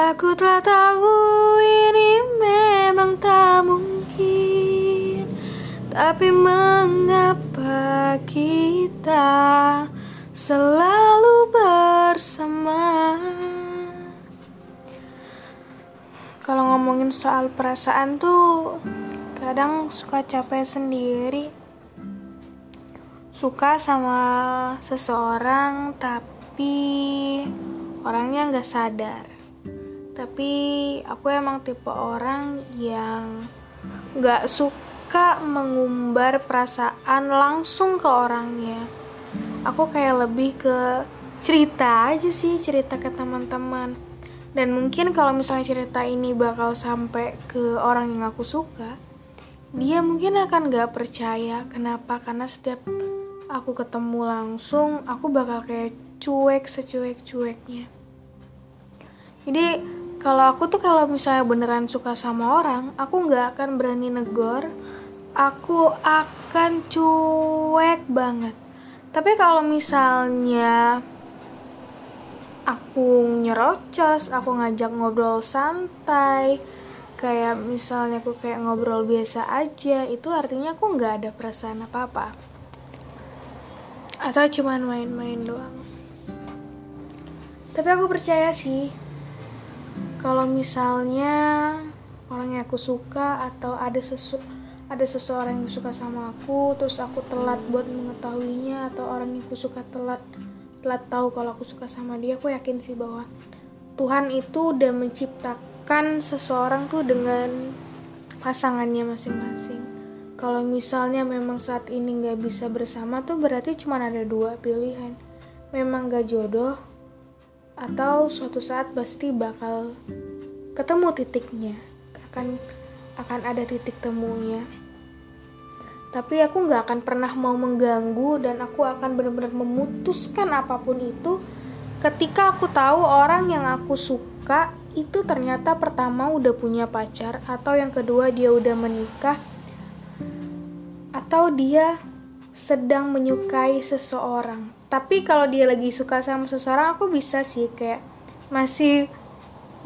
Aku telah tahu ini memang tak mungkin Tapi mengapa kita selalu bersama? Kalau ngomongin soal perasaan tuh Kadang suka capek sendiri. Suka sama seseorang tapi orangnya nggak sadar tapi aku emang tipe orang yang gak suka mengumbar perasaan langsung ke orangnya. Aku kayak lebih ke cerita aja sih cerita ke teman-teman. Dan mungkin kalau misalnya cerita ini bakal sampai ke orang yang aku suka dia mungkin akan gak percaya. Kenapa? Karena setiap aku ketemu langsung aku bakal kayak cuek secuek-cueknya. Jadi kalau aku tuh kalau misalnya beneran suka sama orang aku nggak akan berani negor. Aku akan cuek banget. Tapi kalau misalnya aku nyerocos aku ngajak ngobrol santai kayak misalnya aku kayak ngobrol biasa aja itu artinya aku nggak ada perasaan apa apa atau cuman main-main doang. Tapi aku percaya sih kalau misalnya orang yang aku suka atau ada sesu ada seseorang yang suka sama aku terus aku telat buat mengetahuinya atau orang yang aku suka telat telat tahu kalau aku suka sama dia aku yakin sih bahwa Tuhan itu udah menciptakan seseorang tuh dengan pasangannya masing-masing. Kalau misalnya memang saat ini nggak bisa bersama tuh berarti cuma ada dua pilihan. Memang gak jodoh atau suatu saat pasti bakal ketemu titiknya akan akan ada titik temunya. Tapi aku nggak akan pernah mau mengganggu dan aku akan benar-benar memutuskan apa pun itu. Ketika aku tahu orang yang aku suka itu ternyata pertama udah punya pacar atau yang kedua dia udah menikah atau dia sedang menyukai seseorang tapi kalau dia lagi suka sama seseorang aku bisa sih kayak masih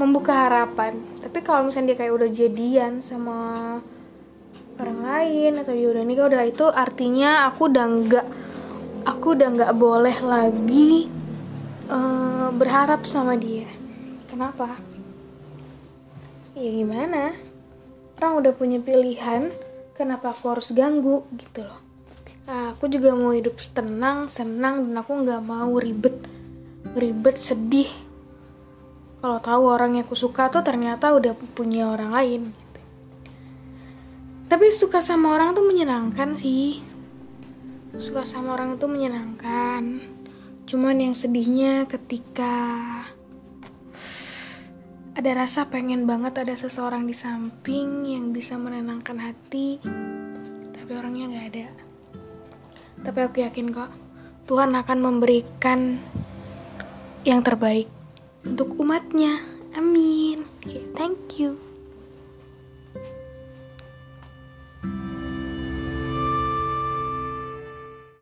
membuka harapan. Tapi kalau misalnya dia kayak udah jadian sama orang lain atau dia udah nikah udah itu artinya aku udah nggak aku udah nggak boleh lagi uh, berharap sama dia. Kenapa? Ya gimana? Orang udah punya pilihan kenapa aku harus ganggu gitu loh Nah, aku juga mau hidup tenang, senang, dan aku nggak mau ribet, ribet, sedih. Kalau tahu orang yang aku suka tuh ternyata udah punya orang lain. Gitu. Tapi suka sama orang tuh menyenangkan sih. Suka sama orang itu menyenangkan. Cuman yang sedihnya ketika ada rasa pengen banget ada seseorang di samping yang bisa menenangkan hati, tapi orangnya nggak ada. Tapi aku yakin kok Tuhan akan memberikan yang terbaik untuk umatnya. Amin. Okay, thank you.